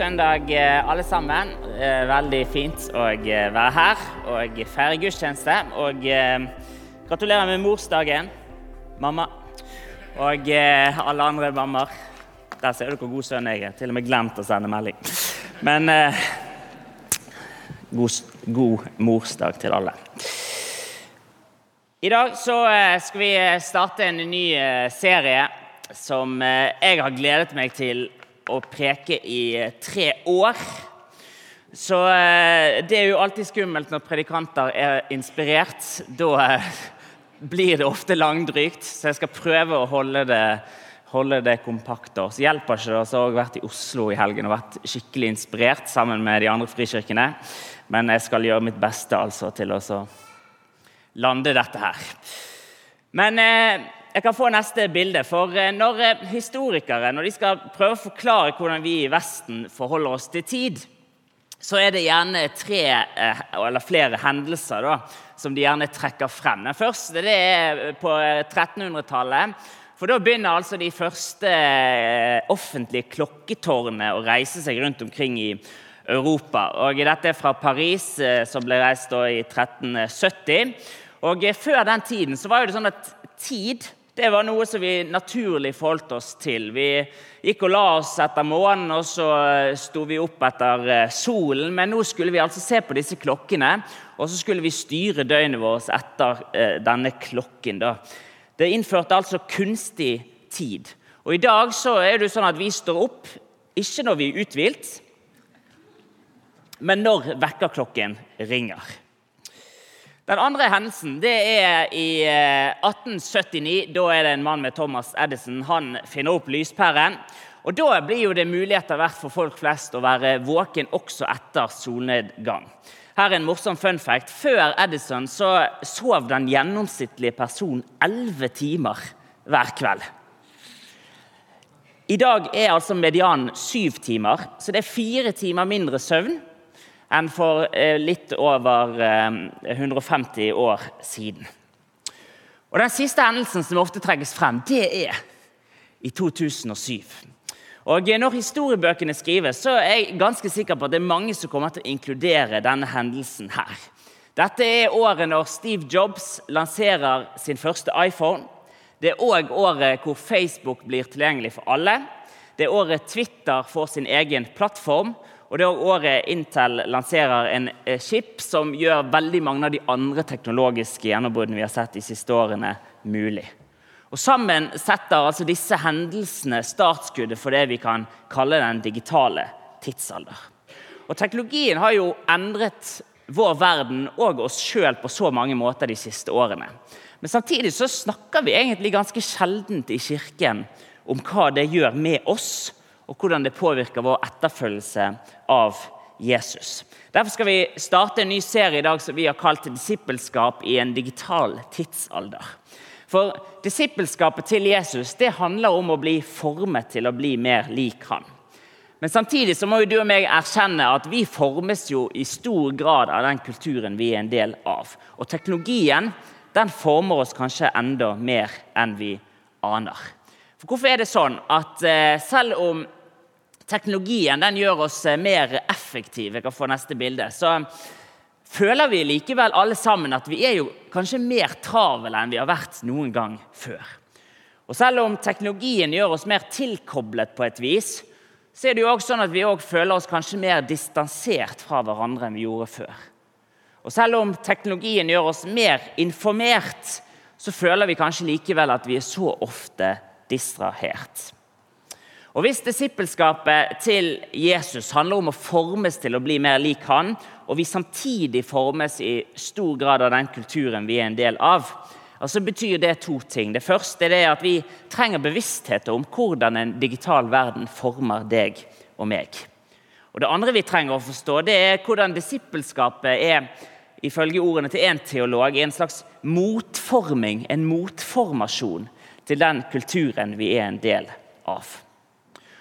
søndag, eh, alle sammen. Eh, Veldig fint å eh, være her og feire gudstjeneste. Og gratulerer med morsdagen, mamma. Og alle andre mammaer. Der ser du hvor god sønn jeg er. Til og med glemt å sende melding. Men eh, god, god morsdag til alle. I dag så skal vi starte en ny serie som jeg har gledet meg til å preke i tre år. Så eh, det er jo alltid skummelt når predikanter er inspirert. Da eh, blir det ofte langdrygt, så jeg skal prøve å holde det, holde det kompakt. Så hjelper ikke det. Så har jeg vært i Oslo i helgen og vært skikkelig inspirert sammen med de andre frikirkene. Men jeg skal gjøre mitt beste altså til å lande dette her. Men eh, jeg kan få neste bilde. For eh, når eh, historikere når de skal prøve å forklare hvordan vi i Vesten forholder oss til tid, så er det gjerne tre eh, eller flere hendelser da, som de gjerne trekker frem. Den første det er på 1300-tallet. For Da begynner altså de første offentlige klokketårnene å reise seg rundt omkring i Europa. Og Dette er fra Paris, som ble reist i 1370. Og Før den tiden så var det sånn at tid det var noe som vi naturlig forholdt oss til. Vi gikk og la oss etter månen, og så sto vi opp etter solen. Men nå skulle vi altså se på disse klokkene, og så skulle vi styre døgnet vårt etter denne klokken. Da. Det innførte altså kunstig tid. Og I dag så er det sånn at vi står opp ikke når vi er uthvilt, men når vekkerklokken ringer. Den andre hendelsen det er i 1879. Da er det en mann med Thomas Edison. Han finner opp lyspæren. Og Da blir jo det muligheter hvert for folk flest å være våken også etter solnedgang. Her er en morsom fun fact. Før Edison så sov den gjennomsnittlige personen 11 timer hver kveld. I dag er altså medianen syv timer, så det er fire timer mindre søvn enn for litt over 150 år siden. Og Den siste hendelsen som ofte trekkes frem, det er i 2007. Og Når historiebøkene skrives, så er jeg ganske sikker på at det er mange som kommer til å inkludere denne hendelsen her. Dette er året når Steve Jobs lanserer sin første iPhone. Det er òg året hvor Facebook blir tilgjengelig for alle. Det er året Twitter får sin egen plattform. Og det er året Intel lanserer en chip som gjør veldig mange av de andre teknologiske gjennombruddene vi har sett de siste årene, mulig. Og Sammen setter altså disse hendelsene startskuddet for det vi kan kalle den digitale tidsalder. Og Teknologien har jo endret vår verden og oss sjøl på så mange måter de siste årene. Men samtidig så snakker vi egentlig ganske sjeldent i Kirken om hva det gjør med oss og hvordan det påvirker vår etterfølgelse av Jesus. Derfor skal vi starte en ny serie i dag som vi har kalt 'Disippelskap i en digital tidsalder'. For Disippelskapet til Jesus det handler om å bli formet til å bli mer lik han. Men samtidig så må jo du og meg erkjenne at vi formes jo i stor grad av den kulturen vi er en del av. Og teknologien den former oss kanskje enda mer enn vi aner. For Hvorfor er det sånn at selv om teknologien den gjør oss mer effektive. Jeg kan få neste bilde. Så føler vi likevel alle sammen at vi er jo kanskje mer travle enn vi har vært noen gang før. Og Selv om teknologien gjør oss mer tilkoblet på et vis, så er det jo også sånn at vi også føler oss kanskje mer distansert fra hverandre enn vi gjorde før. Og Selv om teknologien gjør oss mer informert, så føler vi kanskje likevel at vi er så ofte distrahert. Og Hvis disippelskapet til Jesus handler om å formes til å bli mer lik han, og vi samtidig formes i stor grad av den kulturen vi er en del av, så betyr det to ting. Det første er at vi trenger bevissthet om hvordan en digital verden former deg og meg. Og Det andre vi trenger å forstå, det er hvordan disippelskapet er ifølge ordene til en teolog, en slags motforming, en motformasjon til den kulturen vi er en del av.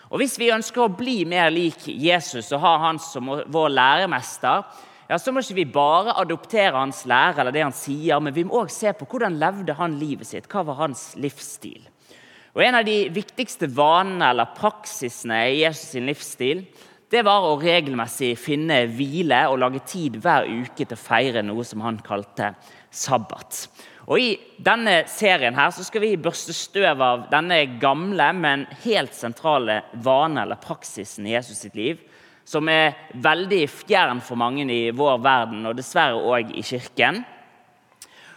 Og Hvis vi ønsker å bli mer lik Jesus og ha han som vår læremester, ja, så må ikke vi bare adoptere hans lære eller det han sier, men vi må også se på hvordan levde han livet sitt. Hva var hans livsstil? Og En av de viktigste vanene eller praksisene i Jesus' sin livsstil det var å regelmessig finne hvile og lage tid hver uke til å feire noe som han kalte sabbat. Og I denne serien her så skal vi børste støv av denne gamle, men helt sentrale vane eller praksisen i Jesus sitt liv, som er veldig fjern for mange i vår verden, og dessverre òg i kirken.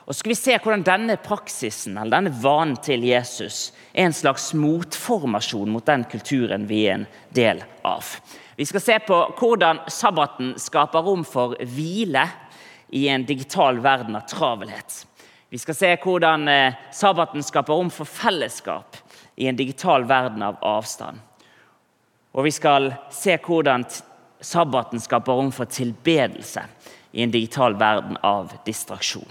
Og skal vi se hvordan denne praksisen eller denne vanen til Jesus er en slags motformasjon mot den kulturen vi er en del av. Vi skal se på hvordan sabbaten skaper rom for hvile i en digital verden av travelhet. Vi skal se hvordan eh, sabbaten skaper rom for fellesskap i en digital verden av avstand. Og vi skal se hvordan sabbaten skaper rom for tilbedelse i en digital verden av distraksjon.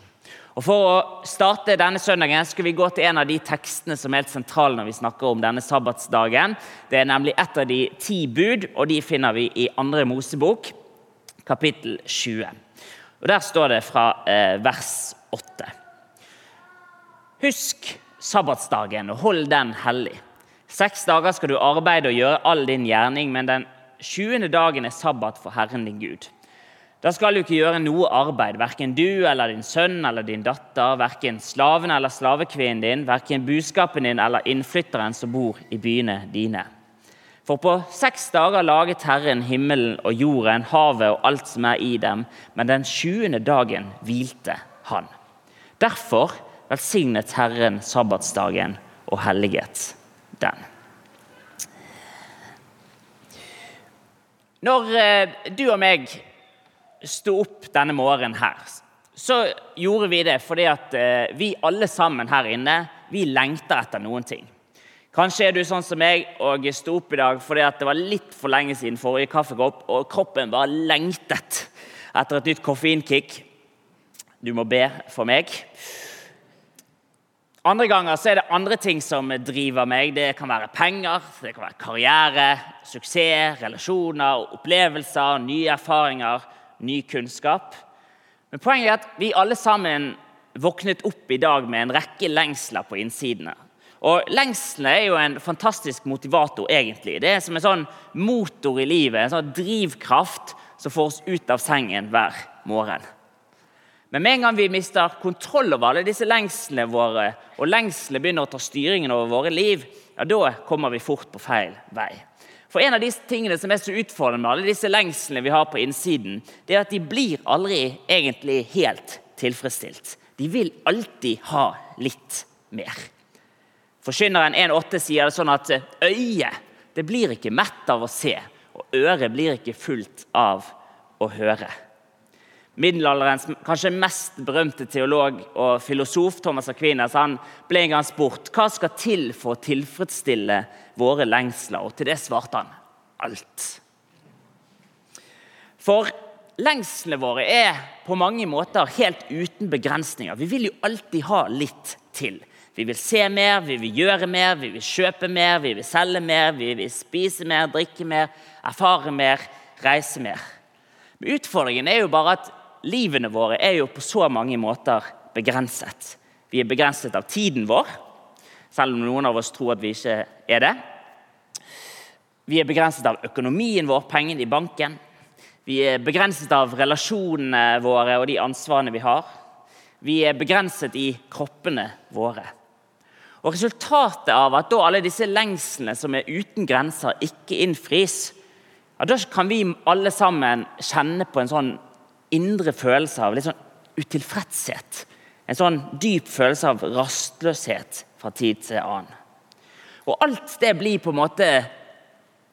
Og For å starte denne søndagen skal vi gå til en av de tekstene som er helt sentrale når vi snakker om denne sabbatsdagen. Det er nemlig et av de ti bud, og de finner vi i andre Mosebok, kapittel 20. Og Der står det fra eh, vers 8. Husk sabbatsdagen og hold den hellig. Seks dager skal du arbeide og gjøre all din gjerning, men den 20. dagen er sabbat for Herren din Gud. Da skal du ikke gjøre noe arbeid, verken du eller din sønn eller din datter, verken slaven eller slavekvinnen din, verken buskapen din eller innflytteren som bor i byene dine. For på seks dager laget Herren himmelen og jorden, havet og alt som er i dem, men den 20. dagen hvilte Han. Derfor velsignet Herren sabbatsdagen og helliget den. Når eh, du og meg sto opp denne morgenen her, så gjorde vi det fordi at eh, vi alle sammen her inne vi lengter etter noen ting. Kanskje er du sånn som meg og sto opp i dag fordi det var litt for lenge siden forrige kaffekopp, og kroppen bare lengtet etter et nytt koffeinkick. Du må be for meg. Andre ganger så er det andre ting som driver meg. Det kan være penger, det kan være karriere, suksess, relasjoner, opplevelser, nye erfaringer, ny kunnskap. Men poenget er at vi alle sammen våknet opp i dag med en rekke lengsler på innsidene. Og Lengselen er jo en fantastisk motivator, egentlig. Det er som en sånn motor i livet, en sånn drivkraft som får oss ut av sengen hver morgen. Men med en gang vi mister kontroll over alle disse lengslene våre, og lengslene begynner å ta styringen over våre liv, ja, da kommer vi fort på feil vei. For En av de tingene som er så utfordrende med alle disse lengslene vi har på innsiden, det er at de blir aldri egentlig helt tilfredsstilt. De vil alltid ha litt mer. Forkynneren 1,8 sier det sånn at øyet det blir ikke mett av å se, og øret blir ikke fullt av å høre. Middelalderens kanskje mest berømte teolog og filosof, Thomas Aquinas, han ble en gang spurt hva skal til for å tilfredsstille våre lengsler. Og til det svarte han alt. For lengslene våre er på mange måter helt uten begrensninger. Vi vil jo alltid ha litt til. Vi vil se mer, vi vil gjøre mer, vi vil kjøpe mer, vi vil selge mer, vi vil spise mer, drikke mer, erfare mer, reise mer. Men utfordringen er jo bare at livene våre er jo på så mange måter begrenset. Vi er begrenset av tiden vår, selv om noen av oss tror at vi ikke er det. Vi er begrenset av økonomien vår, pengene i banken. Vi er begrenset av relasjonene våre og de ansvarene vi har. Vi er begrenset i kroppene våre. Og Resultatet av at da alle disse lengslene som er uten grenser, ikke innfris, ja, da kan vi alle sammen kjenne på en sånn indre følelse av litt sånn utilfredshet. En sånn dyp følelse av rastløshet fra tid til annen. Og alt det blir på en måte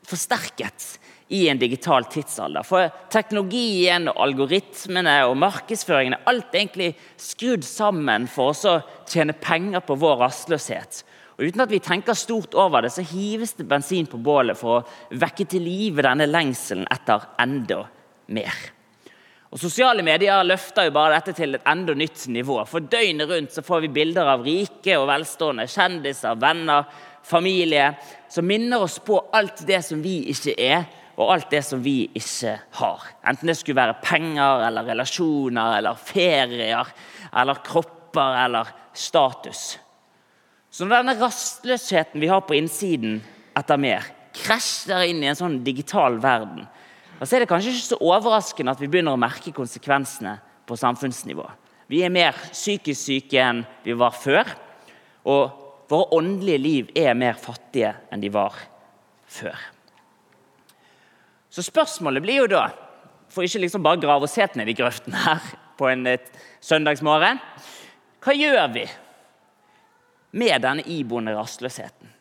forsterket i en digital tidsalder. For teknologien og algoritmene og markedsføringen er alt egentlig skrudd sammen for oss å tjene penger på vår rastløshet. Og Uten at vi tenker stort over det, så hives det bensin på bålet for å vekke til live denne lengselen etter enda mer. Og Sosiale medier løfter jo bare dette til et enda nytt nivå. For døgnet rundt så får vi bilder av rike og velstående kjendiser, venner, familie, som minner oss på alt det som vi ikke er, og alt det som vi ikke har. Enten det skulle være penger eller relasjoner eller ferier eller kropper eller status. Så når denne rastløsheten vi har på innsiden etter mer, krasjer inn i en sånn digital verden, så er det kanskje ikke så overraskende at vi begynner å merke konsekvensene på samfunnsnivå. Vi er mer psykisk syke enn vi var før. Og våre åndelige liv er mer fattige enn de var før. Så spørsmålet blir jo da, for ikke liksom bare grave oss helt ned i grøften her på en søndagsmorgen Hva gjør vi med denne iboende rastløsheten?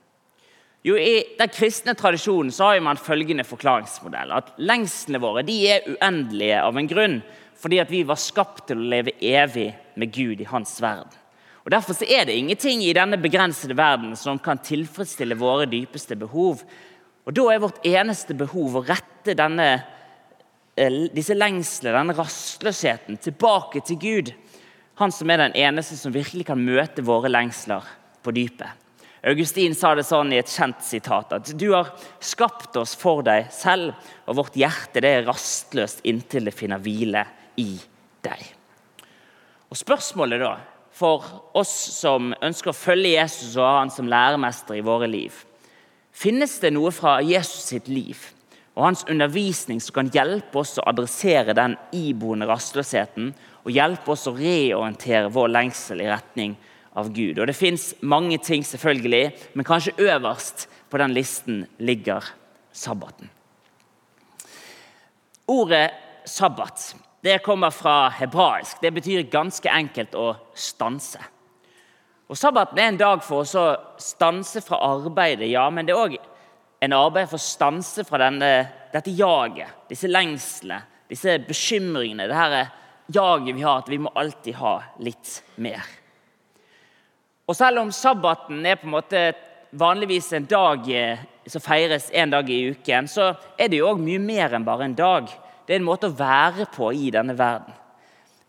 Jo, I den kristne tradisjonen så har man følgende forklaringsmodell. At Lengslene våre de er uendelige av en grunn, fordi at vi var skapt til å leve evig med Gud i hans verden. Og Derfor så er det ingenting i denne begrensede verden som kan tilfredsstille våre dypeste behov. Og Da er vårt eneste behov å rette denne, eh, disse lengslene, denne rastløsheten, tilbake til Gud. Han som er den eneste som virkelig kan møte våre lengsler på dypet. Augustin sa det sånn i et kjent sitat at du har skapt oss for deg selv, og vårt hjerte det er rastløst inntil det finner hvile i deg. Og Spørsmålet da, for oss som ønsker å følge Jesus og ha han som læremester i våre liv Finnes det noe fra Jesus sitt liv og hans undervisning som kan hjelpe oss å adressere den iboende rastløsheten og hjelpe oss å reorientere vår lengsel i retning av Gud. Og Det fins mange ting, selvfølgelig, men kanskje øverst på den listen ligger sabbaten. Ordet sabbat det kommer fra hebraisk. Det betyr ganske enkelt å stanse. Og Sabbaten er en dag for oss å stanse fra arbeidet, ja, men det er òg en arbeid for å stanse fra denne, dette jaget, disse lengslene, disse bekymringene, det her jaget vi har, at vi må alltid ha litt mer. Og selv om sabbaten er på en måte vanligvis en dag eh, som feires en dag i uken, så er det jo òg mye mer enn bare en dag. Det er en måte å være på i denne verden.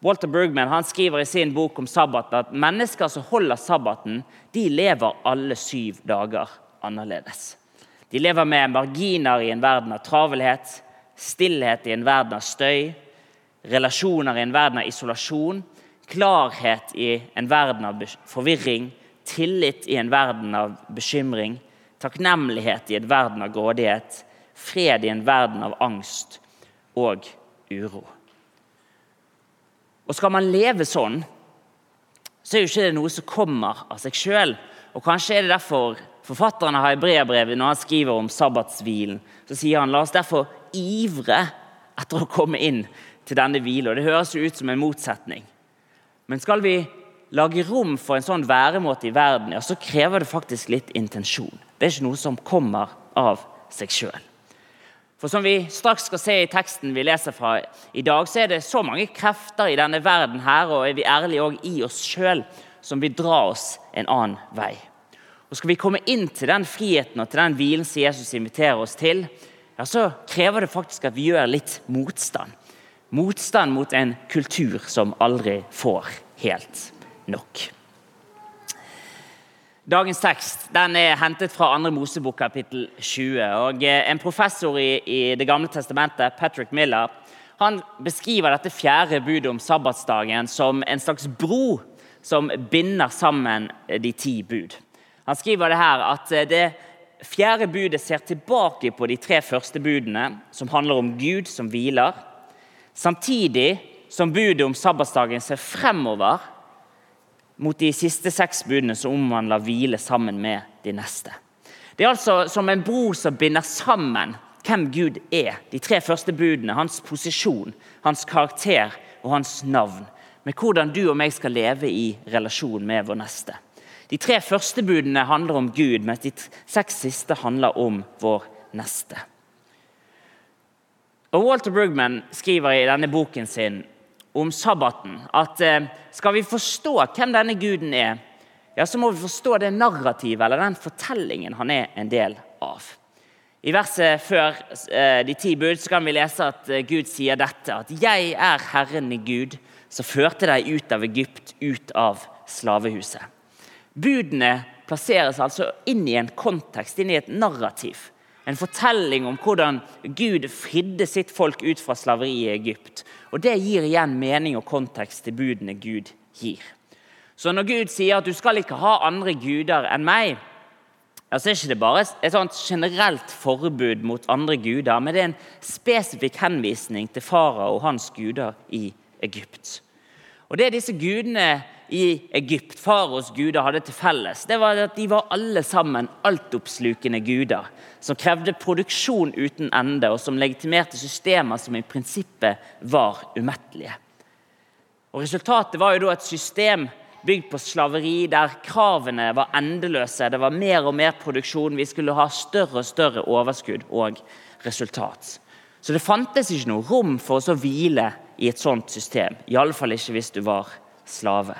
Walter Brugman han skriver i sin bok om sabbaten at mennesker som holder sabbaten, de lever alle syv dager annerledes. De lever med marginer i en verden av travelhet, stillhet i en verden av støy, relasjoner i en verden av isolasjon, klarhet i en verden av forvirring, tillit i en verden av bekymring, takknemlighet i en verden av grådighet, fred i en verden av angst og uro. Og Skal man leve sånn, så er jo ikke det noe som kommer av seg sjøl. Kanskje er det derfor forfatteren har i brevbrevet når han skriver om sabbatshvilen, så sier han la oss derfor ivre etter å komme inn til denne hvilen. Det høres jo ut som en motsetning. Men skal vi lage rom for en sånn væremåte i verden, ja, så krever det faktisk litt intensjon. Det er ikke noe som kommer av seg sjøl. For som vi straks skal se i teksten vi leser fra i dag, så er det så mange krefter i denne verden her, og er vi ærlige òg i oss sjøl, som vil dra oss en annen vei. Og Skal vi komme inn til den friheten og til den hvilen som Jesus inviterer oss til, ja, så krever det faktisk at vi gjør litt motstand. Motstand mot en kultur som aldri får helt nok. Dagens tekst den er hentet fra 2. Mosebok kapittel 20. og eh, En professor i, i Det gamle testamentet, Patrick Miller, han beskriver dette fjerde budet om sabbatsdagen som en slags bro som binder sammen de ti bud. Han skriver det her at eh, det fjerde budet ser tilbake på de tre første budene, som handler om Gud som hviler, Samtidig som budet om sabbatsdagen ser fremover mot de siste seks budene som omhandler hvile sammen med de neste. Det er altså som en bro som binder sammen hvem Gud er. De tre første budene, hans posisjon, hans karakter og hans navn. Med hvordan du og meg skal leve i relasjon med vår neste. De tre første budene handler om Gud, mens de seks siste handler om vår neste. Og Walter Brugman skriver i denne boken sin om sabbaten at eh, skal vi forstå hvem denne guden er, ja, så må vi forstå det narrativet eller den fortellingen han er en del av. I verset før eh, de ti bud så kan vi lese at eh, Gud sier dette. At 'jeg er Herren i Gud, som førte deg ut av Egypt, ut av slavehuset'. Budene plasseres altså inn i en kontekst, inn i et narrativ. En fortelling om hvordan Gud fridde sitt folk ut fra slaveriet i Egypt. Og Det gir igjen mening og kontekst til budene Gud gir. Så når Gud sier at du skal ikke ha andre guder enn meg, altså er ikke det bare et sånt generelt forbud mot andre guder, men det er en spesifikk henvisning til farao og hans guder i Egypt. Og Det disse gudene i Egypt, faraos guder, hadde til felles, det var at de var alle sammen altoppslukende guder som krevde produksjon uten ende, og som legitimerte systemer som i prinsippet var umettelige. Og Resultatet var jo da et system bygd på slaveri, der kravene var endeløse. Det var mer og mer produksjon. Vi skulle ha større og større overskudd og resultat. Så det fantes ikke noe rom for oss å hvile i et sånt system. Iallfall ikke hvis du var slave.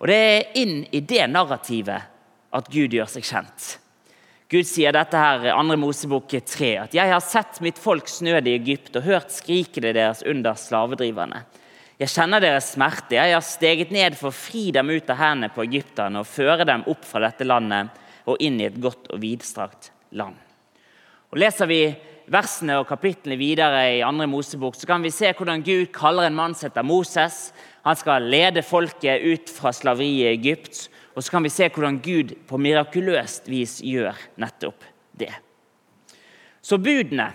Og Det er inn i det narrativet at Gud gjør seg kjent. Gud sier dette her, 2. Mosebok 3, at 'jeg har sett mitt folks nød i Egypt og hørt skrikene deres under slavedriverne'. Jeg kjenner deres smerte. Jeg har steget ned for å fri dem ut av hendene på egypterne og føre dem opp fra dette landet og inn i et godt og vidstrakt land. Og Leser vi versene og kapitlene videre i 2. Mosebok, så kan vi se hvordan Gud kaller en mann som heter Moses. Han skal lede folket ut fra slaveriet i Egypt. Og så kan vi se hvordan Gud på mirakuløst vis gjør nettopp det. Så budene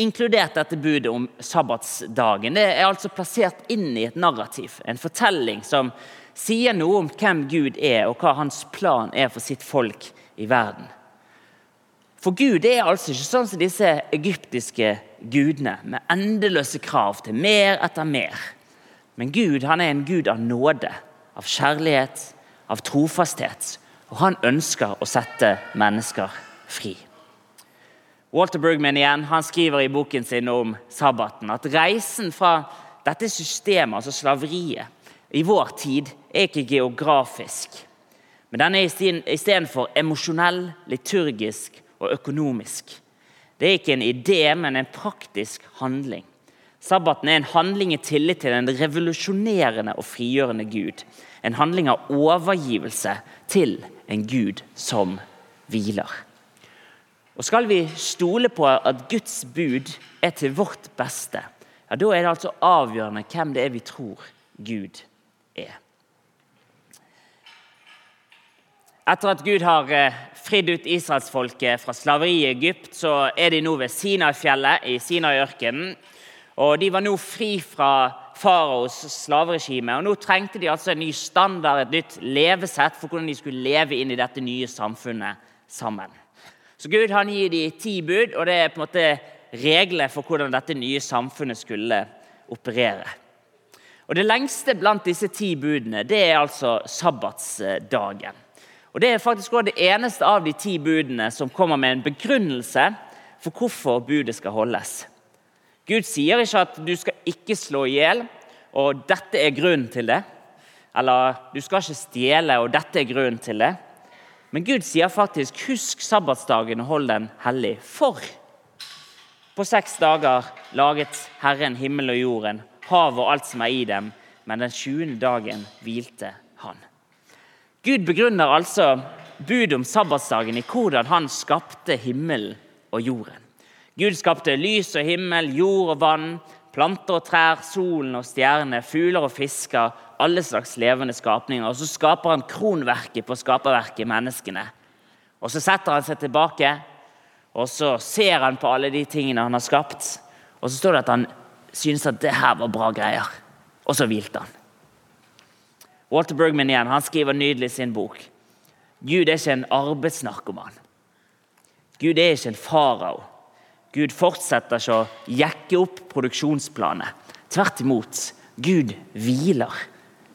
inkludert dette budet om sabbatsdagen. Det er altså plassert inn i et narrativ, en fortelling som sier noe om hvem Gud er, og hva hans plan er for sitt folk i verden. For Gud er altså ikke sånn som disse egyptiske gudene, med endeløse krav til mer etter mer. Men Gud han er en gud av nåde, av kjærlighet, av trofasthet. Og han ønsker å sette mennesker fri. Walter Brugman igjen, han skriver i boken sin om sabbaten at reisen fra dette systemet, altså slaveriet, i vår tid er ikke geografisk. Men den er istedenfor emosjonell, liturgisk og økonomisk. Det er ikke en idé, men en praktisk handling. Sabbaten er en handling i tillit til en revolusjonerende og frigjørende Gud. En handling av overgivelse til en Gud som hviler. Og Skal vi stole på at Guds bud er til vårt beste, ja, da er det altså avgjørende hvem det er vi tror Gud er. Etter at Gud har eh, fridd ut israelsfolket fra slaveri i Egypt, så er de nå ved Sinai-fjellet i Sinai-ørkenen. Og De var nå fri fra faraos slaveregime. og Nå trengte de altså en ny standard, et nytt levesett for hvordan de skulle leve inn i dette nye samfunnet sammen. Så Gud han gir de ti bud, og det er på en måte regler for hvordan dette nye samfunnet skulle operere. Og Det lengste blant disse ti budene det er altså sabbatsdagen. Og Det er faktisk også det eneste av de ti budene som kommer med en begrunnelse for hvorfor budet skal holdes. Gud sier ikke at du skal ikke slå i hjel, og dette er grunnen til det. Eller du skal ikke stjele, og dette er grunnen til det. Men Gud sier faktisk 'husk sabbatsdagen og hold den hellig'. For på seks dager laget Herren himmel og jorden, havet og alt som er i dem, men den 20. dagen hvilte han. Gud begrunner altså budet om sabbatsdagen i hvordan han skapte himmelen og jorden. Gud skapte lys og himmel, jord og vann, planter og trær, solen og stjerner, fugler og fisker, alle slags levende skapninger. Og så skaper han kronverket på skaperverket, menneskene. Og så setter han seg tilbake, og så ser han på alle de tingene han har skapt. Og så står det at han synes at det her var bra greier. Og så hvilte han. Walter Bergman igjen, han skriver nydelig i sin bok. Gud er ikke en arbeidsnarkoman. Gud er ikke en farao. Gud fortsetter ikke å jekke opp produksjonsplanet. Tvert imot. Gud hviler.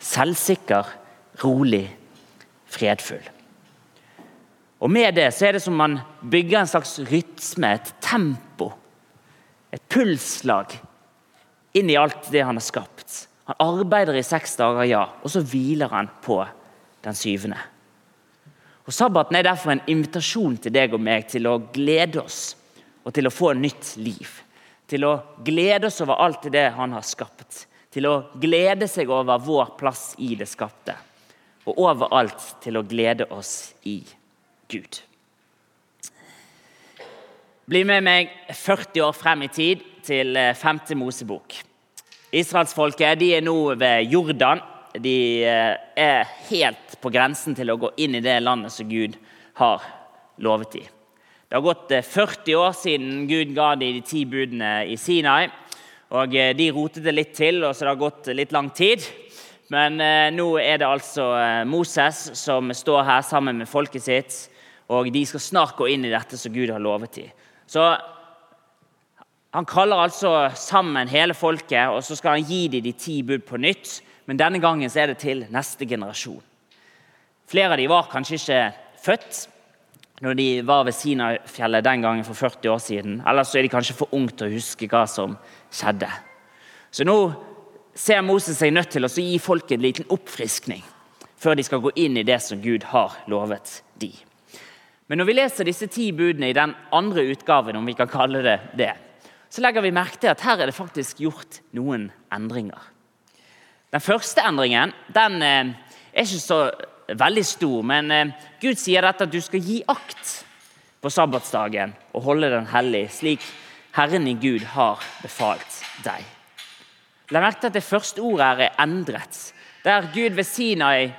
Selvsikker, rolig, fredfull. Og Med det så er det som man bygger en slags rytme, et tempo, et pulsslag, inn i alt det han har skapt. Han arbeider i seks dager, ja, og så hviler han på den syvende. Og Sabbaten er derfor en invitasjon til deg og meg til å glede oss og til å få nytt liv. Til å glede oss over alt det han har skapt. Til å glede seg over vår plass i det skapte. Og overalt til å glede oss i Gud. Bli med meg 40 år frem i tid, til 5. Eh, Mosebok. Israelsfolket er nå ved Jordan. De eh, er helt på grensen til å gå inn i det landet som Gud har lovet dem. Det har gått 40 år siden Gud ga dem de ti budene i Sinai. og De rotet det litt til, og så det har gått litt lang tid. Men eh, nå er det altså eh, Moses som står her sammen med folket sitt. Og de skal snart gå inn i dette som Gud har lovet dem. Så han kaller altså sammen hele folket, og så skal han gi dem de ti bud på nytt. Men denne gangen er det til neste generasjon. Flere av dem var kanskje ikke født når de var ved Sinafjellet den gangen for 40 år siden. Eller så er de kanskje for unge til å huske hva som skjedde. Så nå ser Moses seg nødt til å gi folk en liten oppfriskning før de skal gå inn i det som Gud har lovet dem. Men når vi leser disse ti budene i den andre utgaven, om vi kan kalle det det, så legger vi merke til at her er det faktisk gjort noen endringer. Den første endringen den eh, er ikke så veldig stor, men eh, Gud sier dette at du skal gi akt på sabbatsdagen og holde den hellig, slik Herren i Gud har befalt deg. La merke til at det første ordet her er endret. Der Gud ved Sinai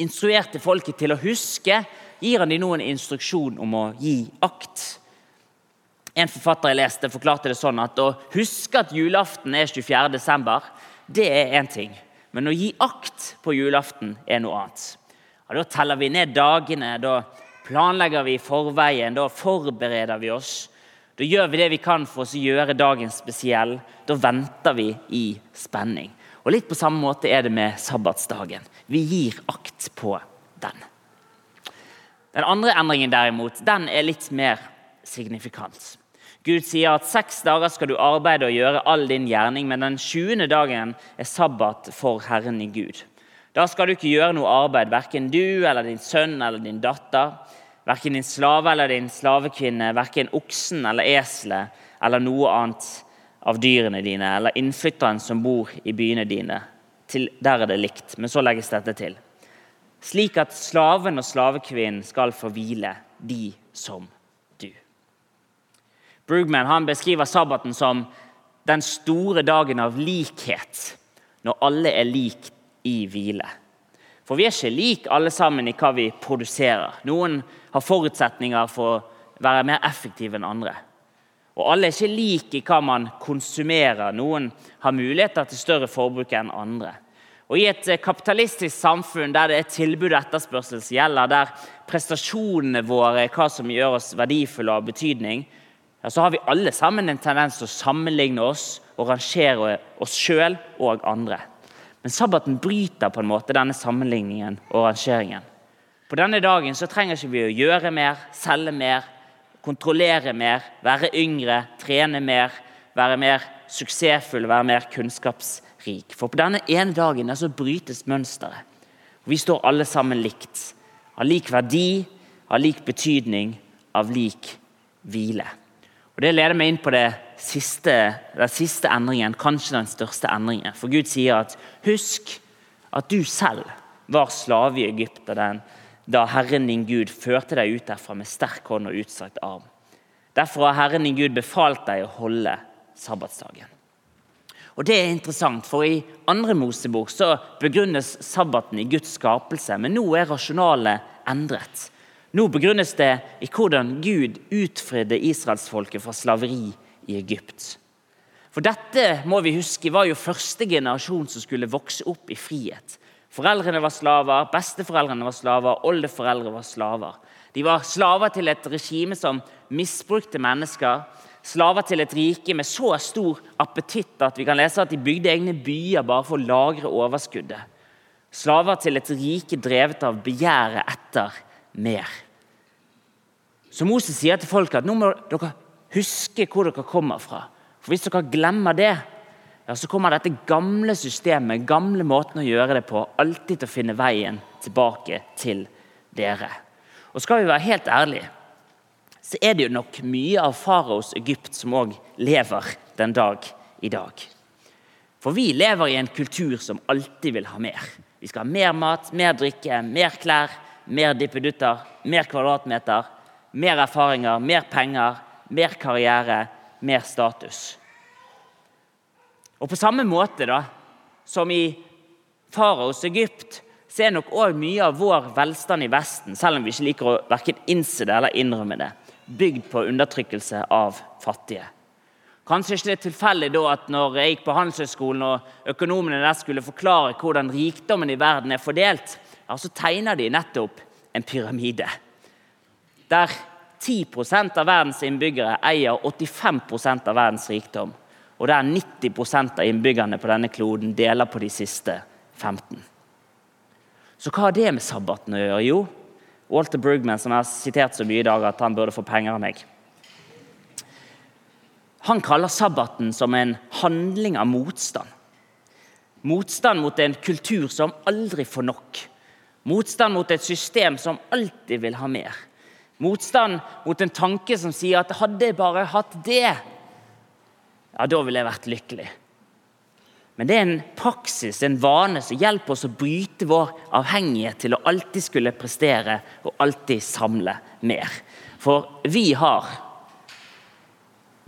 instruerte folket til å huske, gir han dem nå en instruksjon om å gi akt. En forfatter jeg leste, forklarte det sånn at å huske at julaften er 24. desember, det er én ting. Men å gi akt på julaften er noe annet. Ja, da teller vi ned dagene, da planlegger vi forveien, da forbereder vi oss. Da gjør vi det vi kan for å gjøre dagen spesiell. Da venter vi i spenning. Og Litt på samme måte er det med sabbatsdagen. Vi gir akt på den. Den andre endringen derimot, den er litt mer signifikant. Gud sier at seks dager skal du arbeide og gjøre all din gjerning, men den 20. dagen er sabbat for Herren i Gud. Da skal du ikke gjøre noe arbeid, verken du eller din sønn eller din datter, Verken din slave eller din slavekvinne, verken oksen eller eselet eller noe annet av dyrene dine, eller innflytteren som bor i byene dine. Til, der er det likt, men så legges dette til. Slik at slaven og slavekvinnen skal få hvile, de som du. Brugman han beskriver sabbaten som den store dagen av likhet, når alle er lik i hvile. For vi er ikke like alle sammen i hva vi produserer. Noen har forutsetninger for å være mer effektive enn andre. Og alle er ikke like i hva man konsumerer. Noen har muligheter til større forbruk enn andre. Og I et kapitalistisk samfunn der det er tilbud og etterspørsel som gjelder, der prestasjonene våre er hva som gjør oss verdifulle og av betydning, ja, så har vi alle sammen en tendens til å sammenligne oss og rangere oss sjøl og andre. Men sabbaten bryter på en måte denne sammenligningen og rangeringen. På denne dagen så trenger ikke vi å gjøre mer, selge mer, kontrollere mer, være yngre, trene mer, være mer suksessfull, være mer kunnskapsrik. For på denne ene dagen så brytes mønsteret. Vi står alle sammen likt. Av lik verdi, av lik betydning, av lik hvile. Og Det leder meg inn på siste, den siste endringen, kanskje den største endringen. For Gud sier at husk at du selv var slave i Egypt da Herren din Gud førte deg ut derfra med sterk hånd og utstrakt arm. Derfor har Herren din Gud befalt deg å holde sabbatsdagen. Og Det er interessant, for i andre Mosebok så begrunnes sabbaten i Guds skapelse, men nå er rasjonalet endret. Nå begrunnes det i hvordan Gud utfridde israelsfolket fra slaveri i Egypt. For dette må vi huske, var jo første generasjon som skulle vokse opp i frihet. Foreldrene var slaver, besteforeldrene var slaver, oldeforeldre var slaver. De var slaver til et regime som misbrukte mennesker. Slaver til et rike med så stor appetitt at vi kan lese at de bygde egne byer bare for å lagre overskuddet. Slaver til et rike drevet av begjæret etter mer. Så Moses sier til folket at nå må dere Huske hvor dere kommer fra. For Hvis dere glemmer det, ja, så kommer dette gamle systemet, gamle måten å gjøre det på, alltid til å finne veien tilbake til dere. Og Skal vi være helt ærlige, så er det jo nok mye av faraos Egypt som òg lever den dag i dag. For vi lever i en kultur som alltid vil ha mer. Vi skal ha mer mat, mer drikke, mer klær, mer dippedutter, mer kvadratmeter, mer erfaringer, mer penger, mer karriere, mer status. Og På samme måte da, som i faraos Egypt så er nok òg mye av vår velstand i Vesten, selv om vi ikke liker å verken innse det eller innrømme det, bygd på undertrykkelse av fattige. Kanskje ikke det er tilfeldig da at når jeg gikk på Handelshøyskolen og økonomene der skulle forklare hvordan rikdommen i verden er fordelt, ja, så tegner de nettopp en pyramide. Der 10% av verdens innbyggere eier 85% av verdens rikdom. Og der 90 av innbyggerne på denne kloden deler på de siste 15 Så hva har det med sabbaten å gjøre? Jo, Walter Brugman, som jeg har sitert så mye i dag at han burde få penger av meg. Han kaller sabbaten som en handling av motstand. Motstand mot en kultur som aldri får nok. Motstand mot et system som alltid vil ha mer. Motstand mot en tanke som sier at hadde jeg bare hatt det, ja, da ville jeg vært lykkelig. Men det er en praksis, en vane, som hjelper oss å bryte vår avhengighet til å alltid skulle prestere og alltid samle mer. For vi har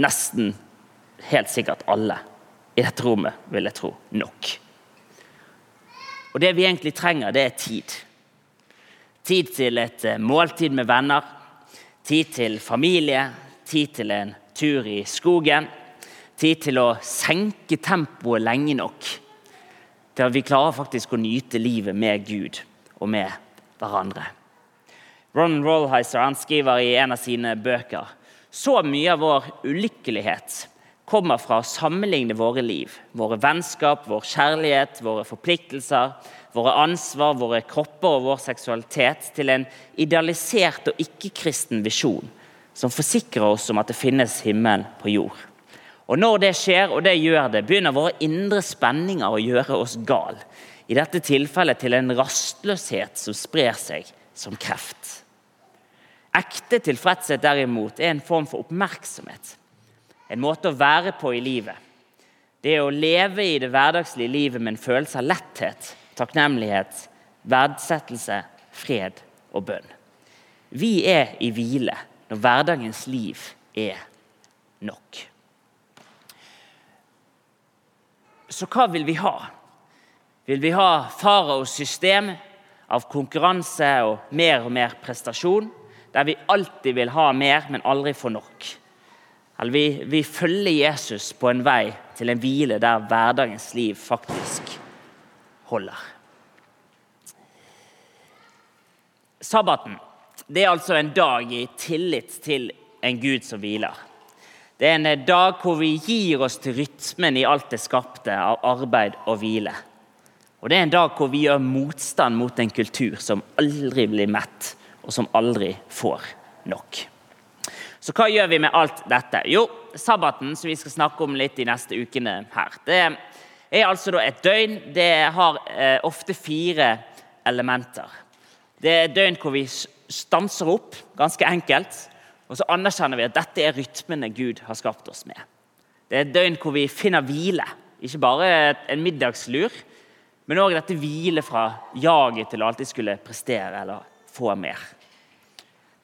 nesten helt sikkert alle i dette rommet, vil jeg tro, nok. Og det vi egentlig trenger, det er tid. Tid til et eh, måltid med venner. Tid til familie. Tid til en tur i skogen. Tid til å senke tempoet lenge nok til at vi klarer faktisk å nyte livet med Gud og med hverandre. Ron Rollheiser skriver i en av sine bøker så mye av vår ulykkelighet kommer fra å sammenligne våre liv, våre vennskap, vår kjærlighet, våre forpliktelser, våre ansvar, våre kropper og vår seksualitet til en idealisert og ikke-kristen visjon som forsikrer oss om at det finnes himmel på jord. Og Når det skjer, og det gjør det, begynner våre indre spenninger å gjøre oss gal. I dette tilfellet til en rastløshet som sprer seg som kreft. Ekte tilfredshet derimot er en form for oppmerksomhet. En måte å være på i livet. Det å leve i det hverdagslige livet med en følelse av letthet, takknemlighet, verdsettelse, fred og bønn. Vi er i hvile når hverdagens liv er nok. Så hva vil vi ha? Vil vi ha faraos system av konkurranse og mer og mer prestasjon, der vi alltid vil ha mer, men aldri få nok? Eller vi, vi følger Jesus på en vei til en hvile der hverdagens liv faktisk holder. Sabbaten det er altså en dag i tillit til en Gud som hviler. Det er en dag hvor vi gir oss til rytmen i alt det skapte av arbeid og hvile. Og det er en dag hvor vi gjør motstand mot en kultur som aldri blir mett, og som aldri får nok. Så hva gjør vi med alt dette? Jo, sabbaten, som vi skal snakke om litt de neste ukene her, det er altså et døgn. Det har eh, ofte fire elementer. Det er et døgn hvor vi stanser opp, ganske enkelt. Og så anerkjenner vi at dette er rytmene Gud har skapt oss med. Det er et døgn hvor vi finner hvile. Ikke bare en middagslur, men òg dette hvile fra jaget til å alltid skulle prestere eller få mer.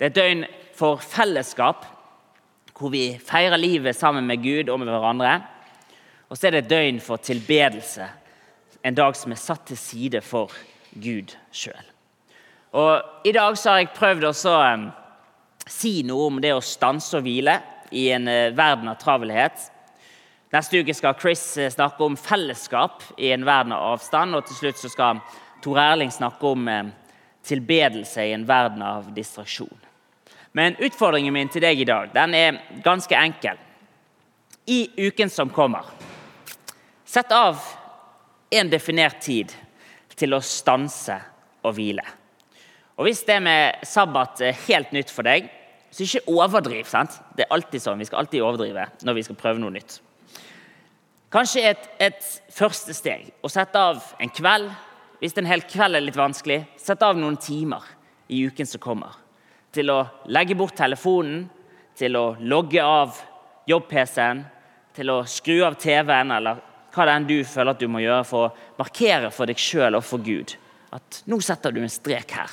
Det er et døgn for fellesskap, hvor vi feirer livet sammen med Gud og med hverandre. Og så er det et døgn for tilbedelse, en dag som er satt til side for Gud sjøl. I dag så har jeg prøvd å si noe om det å stanse og hvile i en uh, verden av travelhet. Neste uke skal Chris uh, snakke om fellesskap i en verden av avstand. Og til slutt så skal Tor Erling snakke om tilbedelse i en verden av distraksjon. Men utfordringen min til deg i dag den er ganske enkel. I uken som kommer, sett av en definert tid til å stanse og hvile. Og Hvis det med sabbat er helt nytt for deg, så ikke overdriv. sant? Det er alltid sånn, Vi skal alltid overdrive når vi skal prøve noe nytt. Kanskje et, et første steg å sette av en kveld. Hvis en hel kveld er litt vanskelig, sett av noen timer i uken som kommer til å legge bort telefonen, til å logge av jobb-PC-en, til å skru av TV-en, eller hva det enn du føler at du må gjøre for å markere for deg sjøl og for Gud. At nå setter du en strek her.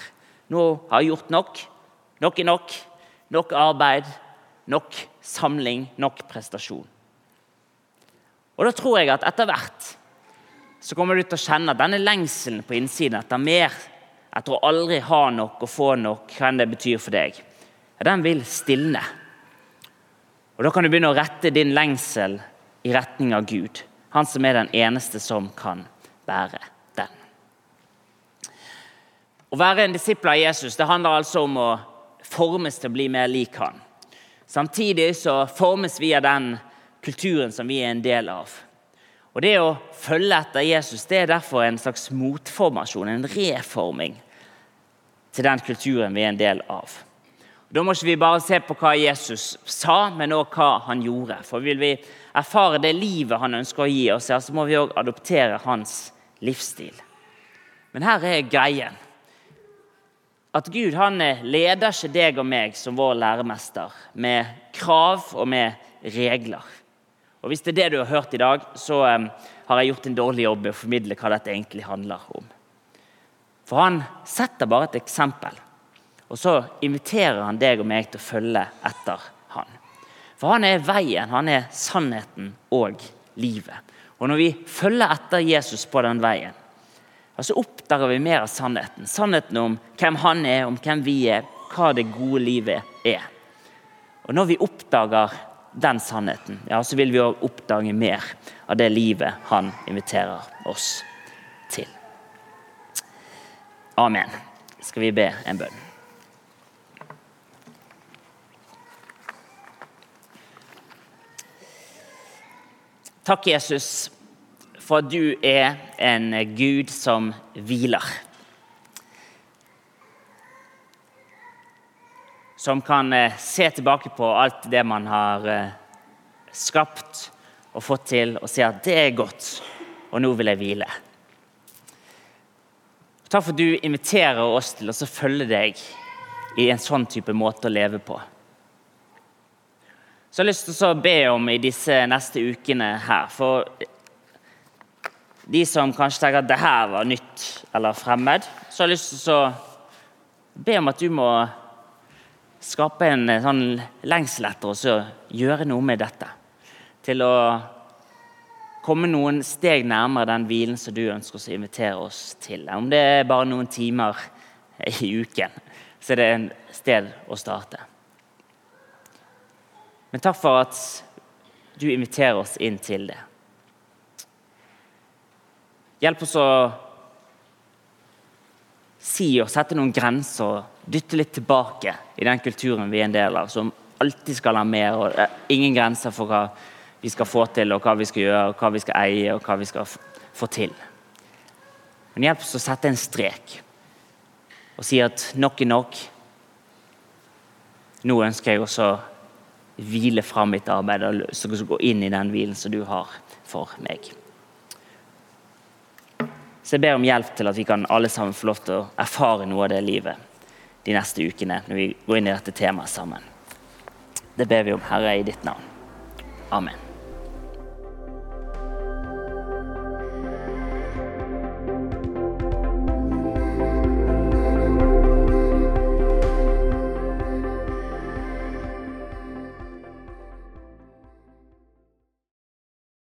Nå har jeg gjort nok. Nok er nok. Nok arbeid. Nok samling. Nok prestasjon. Og da tror jeg at etter hvert så kommer du til å kjenne at denne lengselen på innsiden etter mer, etter å aldri ha nok og få nok, hva enn det betyr for deg, den vil stilne. Og Da kan du begynne å rette din lengsel i retning av Gud, han som er den eneste som kan bære den. Å være en disippel av Jesus det handler altså om å formes til å bli mer lik han. Samtidig så formes vi av den kulturen som vi er en del av. Og Det å følge etter Jesus det er derfor en slags motformasjon, en reforming, til den kulturen vi er en del av. Da må ikke vi bare se på hva Jesus sa, men også hva han gjorde. For Vil vi erfare det livet han ønsker å gi oss, så må vi òg adoptere hans livsstil. Men her er greien. At Gud han leder ikke deg og meg som vår læremester med krav og med regler. Og Hvis det er det du har hørt i dag, så um, har jeg gjort en dårlig jobb i å formidle hva dette egentlig handler om. For han setter bare et eksempel, og så inviterer han deg og meg til å følge etter han. For han er veien, han er sannheten og livet. Og når vi følger etter Jesus på den veien, så oppdager vi mer av sannheten. Sannheten om hvem han er, om hvem vi er, hva det gode livet er. Og når vi oppdager den sannheten, ja, så vil vi òg oppdage mer av det livet han inviterer oss til. Amen. Skal vi be en bønn? Takk, Jesus, for at du er en Gud som hviler. som kan eh, se tilbake på alt det man har eh, skapt og fått til, og si at det er godt, og nå vil jeg hvile. Takk for at du inviterer oss til å følge deg i en sånn type måte å leve på. Så jeg har lyst til å be om i disse neste ukene her For de som kanskje tenker at det her var nytt eller fremmed, så har jeg lyst til å be om at du må skape en sånn lengsel etter å gjøre noe med dette. Til å komme noen steg nærmere den hvilen som du ønsker å invitere oss til. Om det er bare noen timer i uken, så er det en sted å starte. Men takk for at du inviterer oss inn til det. Hjelp oss å si og sette noen grenser og dytte litt tilbake i den kulturen vi er en del av, som alltid skal ha mer. og Ingen grenser for hva vi skal få til, og hva vi skal gjøre, og hva vi skal eie og hva vi skal få til. Men hjelp oss å sette en strek og si at nok er nok. Nå ønsker jeg også å hvile fra mitt arbeid og gå inn i den hvilen som du har for meg. Så jeg ber om hjelp til at vi kan alle sammen få lov til å erfare noe av det livet de neste ukene når vi går inn i dette temaet sammen. Det ber vi om, Herre, i ditt navn. Amen.